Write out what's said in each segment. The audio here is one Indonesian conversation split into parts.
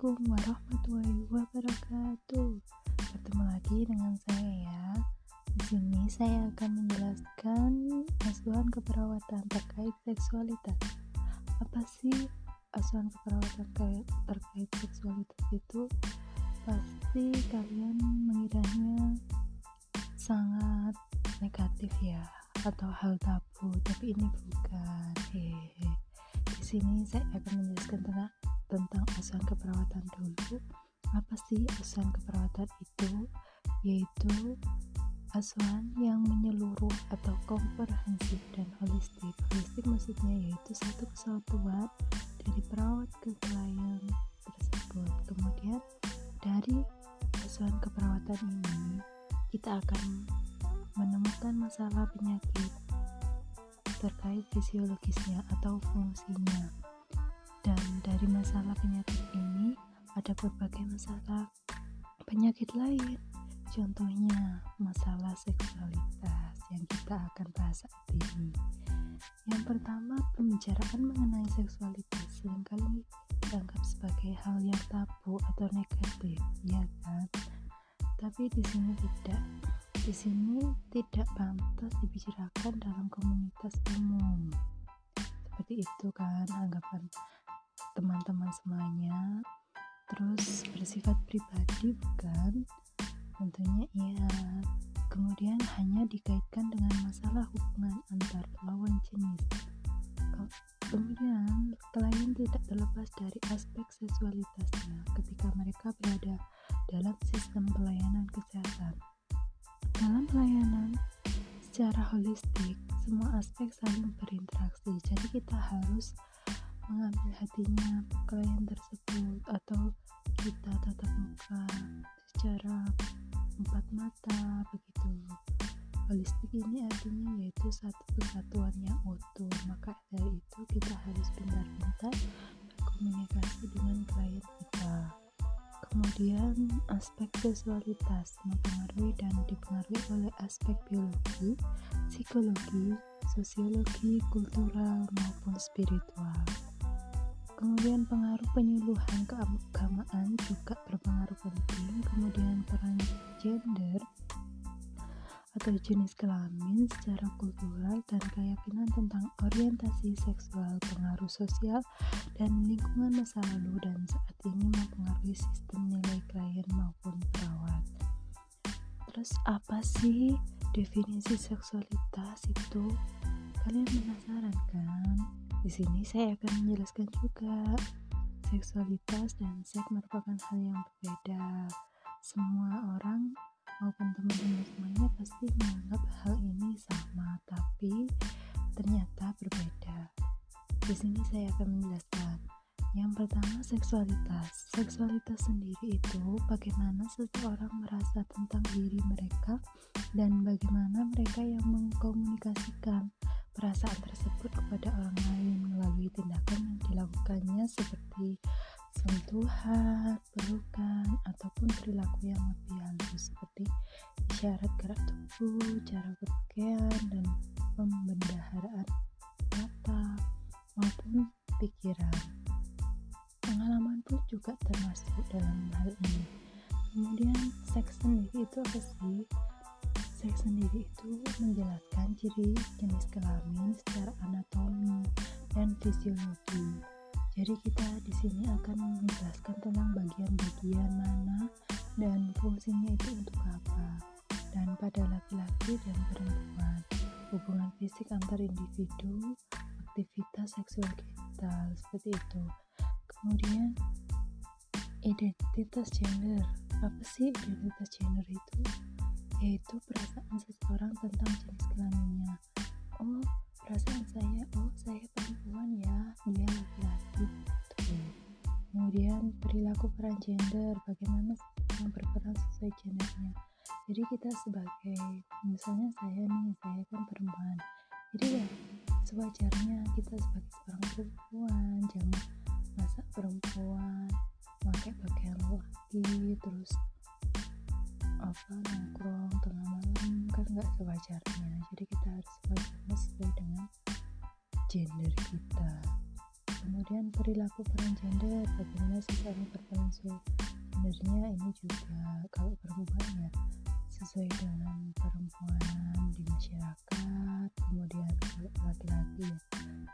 Assalamualaikum warahmatullahi wabarakatuh. Bertemu lagi dengan saya ya. Di sini saya akan menjelaskan asuhan keperawatan terkait seksualitas. Apa sih asuhan keperawatan terkait seksualitas itu? Pasti kalian mengiranya sangat negatif ya atau hal tabu, tapi ini bukan. Hehe. Di sini saya akan menjelaskan tentang tentang asuhan keperawatan dulu. Apa sih asuhan keperawatan itu? Yaitu asuhan yang menyeluruh atau komprehensif dan holistik. Holistik maksudnya yaitu satu kesatuan dari perawat ke klien tersebut. Kemudian dari asuhan keperawatan ini kita akan menemukan masalah penyakit terkait fisiologisnya atau fungsinya dan dari masalah penyakit ini ada berbagai masalah penyakit lain. Contohnya masalah seksualitas yang kita akan bahas saat ini. Yang pertama pembicaraan mengenai seksualitas. Seringkali dianggap sebagai hal yang tabu atau negatif ya kan? Tapi di sini tidak. Di sini tidak pantas dibicarakan dalam komunitas umum. Seperti itu kan anggapan teman-teman semuanya. Terus bersifat pribadi bukan? Tentunya iya. Kemudian hanya dikaitkan dengan masalah hubungan antar lawan jenis. Kemudian klien tidak terlepas dari aspek seksualitasnya ketika mereka berada dalam sistem pelayanan kesehatan. Dalam pelayanan secara holistik semua aspek saling berinteraksi. Jadi kita harus mengambil hatinya klien tersebut atau kita tatap muka secara empat mata begitu. Holistik ini artinya yaitu satu kesatuan yang utuh. Maka dari itu kita harus pintar-pintar berkomunikasi dengan klien kita. Kemudian aspek seksualitas mempengaruhi dan dipengaruhi oleh aspek biologi psikologi sosiologi kultural maupun spiritual kemudian pengaruh penyuluhan keagamaan juga berpengaruh penting kemudian peran gender atau jenis kelamin secara kultural dan keyakinan tentang orientasi seksual, pengaruh sosial, dan lingkungan masa lalu dan saat ini mempengaruhi sistem nilai klien maupun perawat. Terus apa sih definisi seksualitas itu? Kalian penasaran kan? Di sini saya akan menjelaskan juga seksualitas dan seks merupakan hal yang berbeda. Semua orang maupun teman-teman semuanya pasti menganggap hal ini sama, tapi ternyata berbeda. Di sini saya akan menjelaskan. Yang pertama, seksualitas. Seksualitas sendiri itu bagaimana seseorang merasa tentang diri mereka dan bagaimana mereka yang mengkomunikasikan perasaan tersebut kepada orang lain melalui tindakan yang dilakukannya seperti sentuhan, pelukan, ataupun perilaku yang lebih halus seperti isyarat gerak tubuh, cara berpakaian, dan pembendaharaan kata maupun pikiran. Pengalaman pun juga termasuk dalam hal ini. Kemudian seks sendiri itu apa sih? Seks sendiri itu menjelaskan ciri jenis kelamin secara anatomi dan fisiologi. Jadi kita di sini akan menjelaskan tentang bagian-bagian mana dan fungsinya itu untuk apa. Dan pada laki-laki dan perempuan, hubungan fisik antar individu, aktivitas seksual genital seperti itu. Kemudian identitas gender. Apa sih identitas gender itu? Yaitu perasaan seseorang tentang jenis kelaminnya. Oh, perasaan saya, oh saya perempuan ya, dia laki-laki. Kemudian perilaku peran gender, bagaimana yang berperan sesuai gendernya. Jadi kita sebagai, misalnya saya nih, saya kan perempuan. Jadi ya sewajarnya kita sebagai seorang perempuan, jangan masa perempuan pakai pakaian laki terus apa nongkrong tengah malam kan nggak sewajarnya. Jadi kita harus sewajarnya sesuai dengan gender kita. Kemudian perilaku peran gender bagaimana seseorang berperan gendernya ini juga kalau perempuan ya sesuai dengan perempuan di masyarakat kemudian laki-laki ya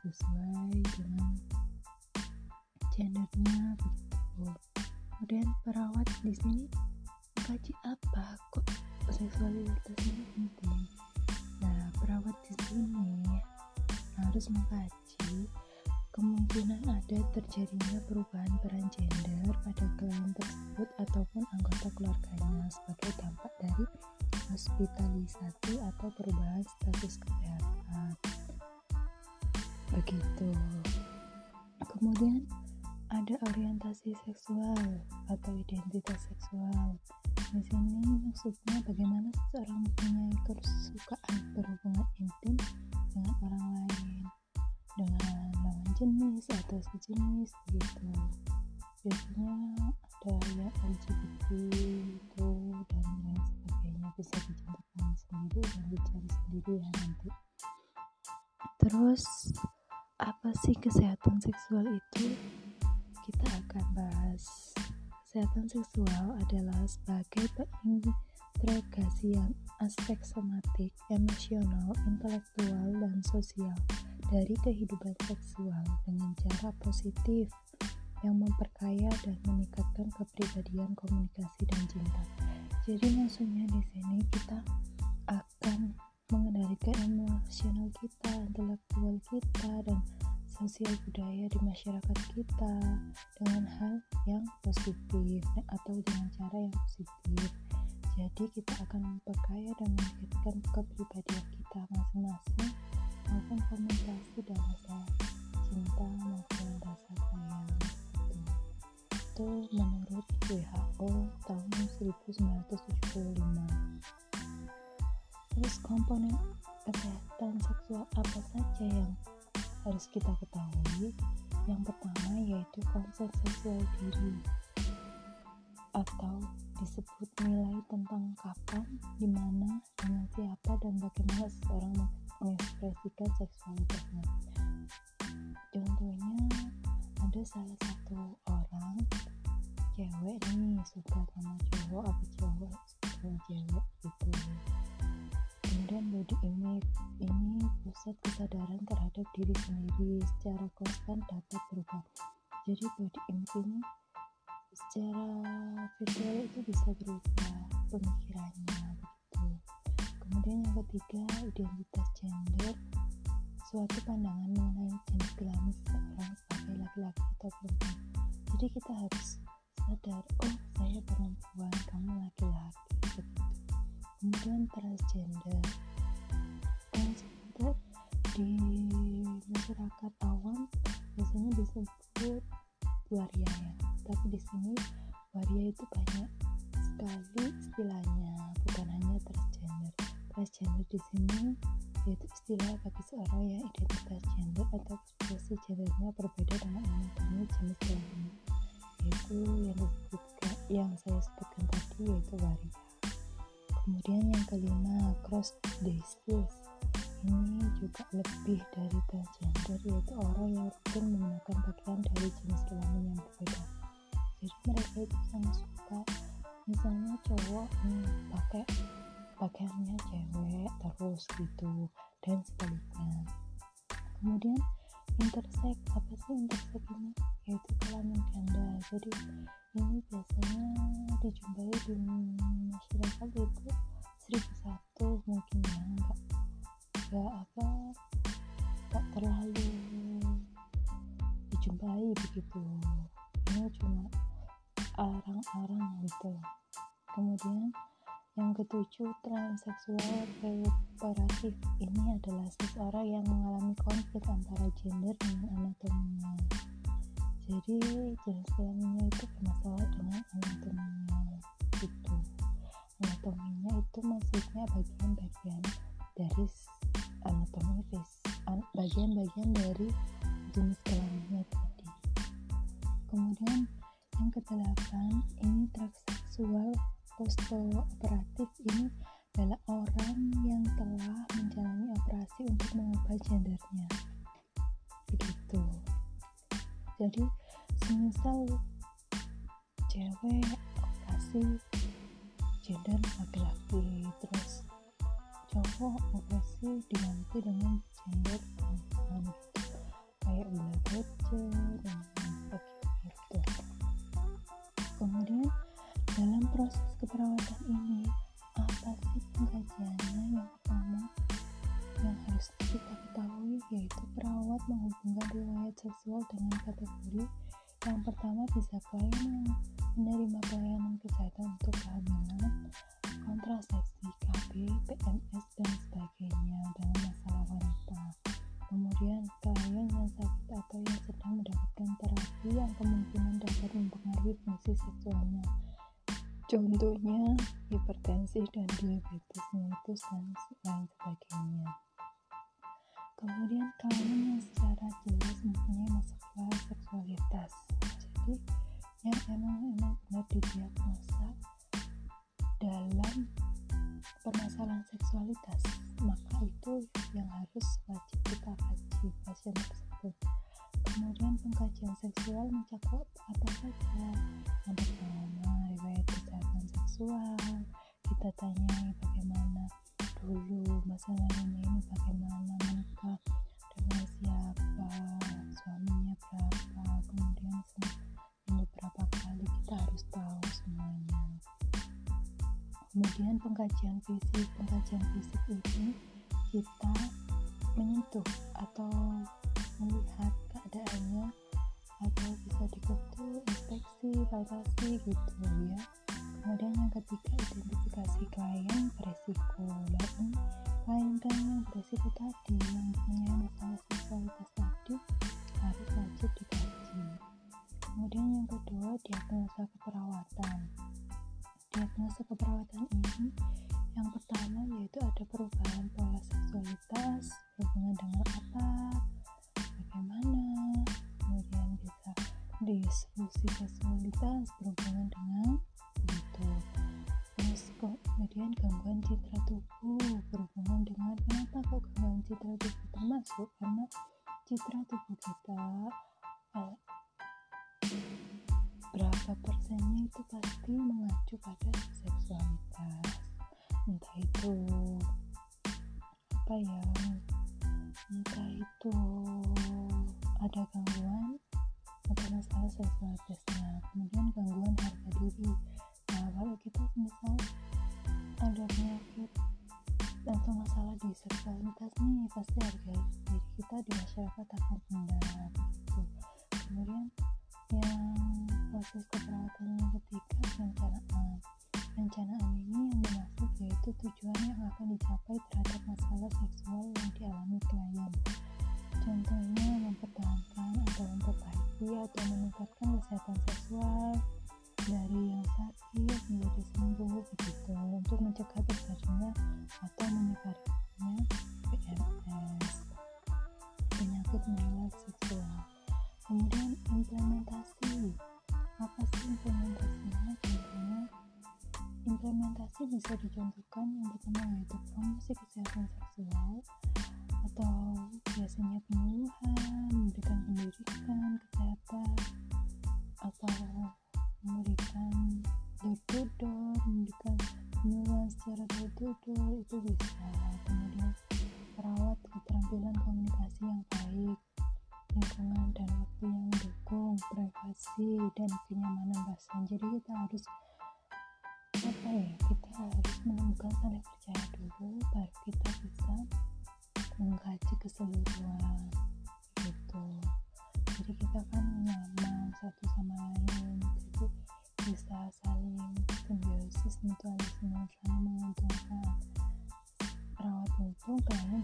sesuai dengan gendernya begitu. Kemudian perawat di sini kaji apa kok seksualitas ini penting nah perawat di sini harus mengkaji kemungkinan ada terjadinya perubahan peran gender pada klien tersebut ataupun anggota keluarganya sebagai dampak dari hospitalisasi atau perubahan status kesehatan. Begitu. Kemudian ada orientasi seksual atau identitas seksual. Di sini maksudnya bagaimana seseorang mempunyai kesukaan berhubungan intim dengan orang lain? Dengan lawan jenis atau sejenis gitu. Biasanya ada yang LGBT itu dan lain sebagainya. Bisa dicontohkan sendiri dan dicari sendiri ya nanti. Terus apa sih kesehatan seksual itu? Kita akan bahas kesehatan seksual adalah sebagai pengintegrasian aspek somatik, emosional, intelektual, dan sosial dari kehidupan seksual dengan cara positif yang memperkaya dan meningkatkan kepribadian komunikasi dan cinta. Jadi maksudnya di sini kita akan mengendalikan emosional kita, intelektual kita dan sosial budaya di masyarakat kita dengan hal yang positif atau dengan cara yang positif. Jadi kita akan memperkaya dan meningkatkan kepribadian kita masing-masing maupun komunikasi dan rasa cinta maupun rasa sayang itu menurut WHO tahun 1975 terus komponen kesehatan seksual apa saja yang harus kita ketahui. Yang pertama yaitu konsep seksual diri atau disebut nilai tentang kapan, di mana, dengan siapa, dan bagaimana seseorang mengekspresikan seksualitasnya. Contohnya ada salah satu orang cewek nih suka sama cowok apa cowok sama cewek gitu kemudian body image ini pusat kesadaran terhadap diri sendiri secara konstan dapat berubah jadi body image ini secara visual itu bisa berubah pemikirannya Kemudian yang ketiga, identitas gender. Suatu pandangan mengenai jenis kelamin seseorang sebagai laki-laki atau perempuan. Jadi kita harus sadar, oh saya perempuan, kamu laki-laki. Begitu. Kemudian transgender. Transgender di masyarakat awam biasanya disebut waria ya. Tapi di sini waria itu banyak sekali istilahnya, bukan hanya transgender transgender di sini yaitu istilah bagi seorang yang identitas gender atau ekspresi gendernya berbeda dengan anatomi jenis kelamin yaitu yang disebutkan yang saya sebutkan tadi yaitu waria kemudian yang kelima cross disease ini juga lebih dari transgender yaitu orang yang rutin menggunakan pakaian dari jenis kelamin yang berbeda. Jadi mereka itu sangat suka misalnya cowok nih pakai pakaiannya cewek terus gitu dan sebaliknya. Kemudian intersex apa sih intersex ini? Yaitu kelamin ganda. Jadi ini biasanya dijumpai di masyarakat itu seribu satu mungkin ya enggak enggak apa tak terlalu dijumpai begitu. Ini cuma arang-arang gitu kemudian yang ketujuh, transseksual reparatif. Ini adalah seseorang yang mengalami konflik antara gender dengan anatominya. Jadi jenis kelaminnya itu bermasalah dengan anatominya itu. Anatominya itu maksudnya bagian-bagian dari anatomi bagian-bagian dari jenis kelaminnya tadi. Kemudian yang kedelapan ini transseksual operatif ini adalah orang yang telah menjalani operasi untuk mengubah gendernya. Jadi semisal cewek operasi gender laki-laki. Terus cowok operasi diganti dengan gender perempuan gitu. Kayak bela bocor dan begitu kemudian dalam proses keperawatan ini apa sih pengkajiannya yang pertama yang harus ketahui yaitu perawat menghubungkan riwayat seksual dengan kategori yang pertama bisa yang menerima pelayanan kesehatan untuk kehamilan, kontrasepsi, KB, PMS, dan sebagainya dalam masalah wanita. Kemudian klien yang sakit atau yang sedang mendapatkan terapi yang kemungkinan dapat mempengaruhi fungsi seksualnya. Contohnya hipertensi dan diabetes mellitus dan lain sebagainya. Kemudian klien yang secara jelas mempunyai masalah seksualitas. Jadi yang emang emang benar didiagnosa kemudian pengkajian fisik pengkajian fisik ini kita menyentuh atau melihat keadaannya atau bisa diketuk inspeksi palpasi gitu ya. Kemudian yang ketiga identifikasi klien beresiko. Lalu klien-klien yang beresiko tadi yang punya masalah seksualitas tadi harus wajib dikaji. Kemudian yang kedua diagnosa keperawatan diagnosa keperawatan ini yang pertama yaitu ada perubahan pola seksualitas berhubungan dengan apa bagaimana kemudian bisa disfungsi seksualitas berhubungan dengan gitu terus kemudian gangguan citra tubuh berhubungan dengan kenapa kok gangguan citra tubuh termasuk? Karena citra tubuh kita eh, berapa persennya itu pasti mengacu pada seksualitas? Entah itu apa ya entah itu ada gangguan atau masalah seksualitasnya. Kemudian gangguan harga diri. Nah kalau kita misal ada penyakit atau masalah di seksualitas nih pasti harga diri kita di masyarakat akan rendah gitu. Kemudian yang proses keperawatan yang ketiga perencanaan perencanaan ini yang dimaksud yaitu tujuan yang akan dicapai terhadap masalah seksual yang dialami klien. Contohnya mempertahankan atau memperbaiki atau meningkatkan kesehatan seksual dari yang sakit menjadi sembuh begitu. Untuk mencegah terjadinya atau menyebarnya PMS penyakit menular seksual. Kemudian implementasi apa sih implementasinya? Contohnya implementasi bisa dicontohkan yang pertama yaitu promosi kesehatan seksual atau biasanya penyuluhan memberikan pendidikan kesehatan atau memberikan door memberikan penyuluhan secara door itu bisa. Kemudian perawat keterampilan komunikasi yang baik lingkungan dan waktu yang mendukung privasi dan kenyamanan pasien jadi kita harus apa ya kita harus menemukan saling percaya dulu baru kita bisa mengkaji keseluruhan gitu. Jadi kita kan nyaman satu sama lain jadi bisa saling simbiosis mutualisme saling menguntungkan. Perawat untung klien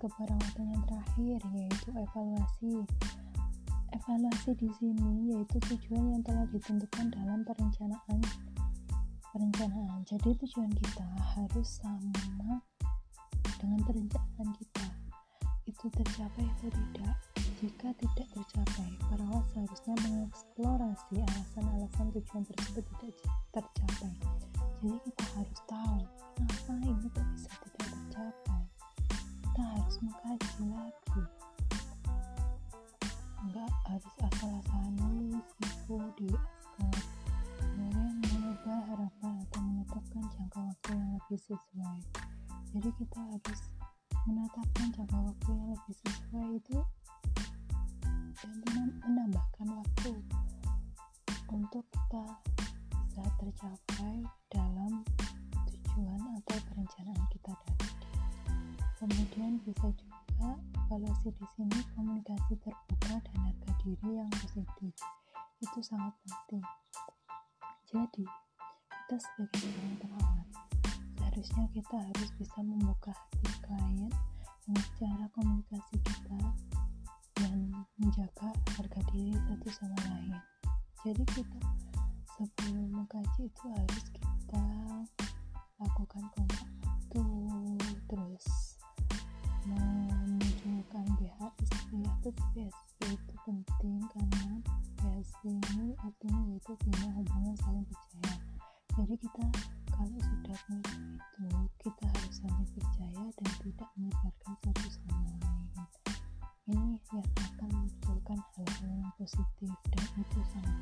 keperawatan yang terakhir yaitu evaluasi. Evaluasi di sini yaitu tujuan yang telah ditentukan dalam perencanaan perencanaan. Jadi tujuan kita harus sama dengan perencanaan kita. Itu tercapai atau tidak? Jika tidak tercapai perawat seharusnya mengeksplorasi alasan-alasan tujuan tersebut tidak tercapai. Jadi kita harus tahu kenapa ini kok bisa tidak tercapai kita harus mengkaji lagi nggak harus asal-asalan nulis info di askar kemudian mengubah harapan atau menetapkan jangka waktu yang lebih sesuai. Jadi kita harus menetapkan jangka waktu yang lebih sesuai itu dan menambahkan waktu untuk kita bisa tercapai dalam tujuan atau perencanaan kita Kemudian bisa juga evaluasi di sini komunikasi terbuka dan harga diri yang positif. Itu sangat penting. Jadi, kita sebagai seorang perawat, seharusnya kita harus bisa membuka hati klien dengan cara komunikasi kita dan menjaga harga diri satu sama lain. Jadi kita sebelum mengkaji itu harus kita lakukan kontak waktu terus memunculkan BHSP atau BHSP itu penting karena BHSP ini artinya yaitu punya hubungan saling percaya. Jadi kita kalau sudah punya itu kita harus saling percaya dan tidak menyebarkan satu sama lain. Ini yang akan memunculkan hal-hal yang positif dan itu sangat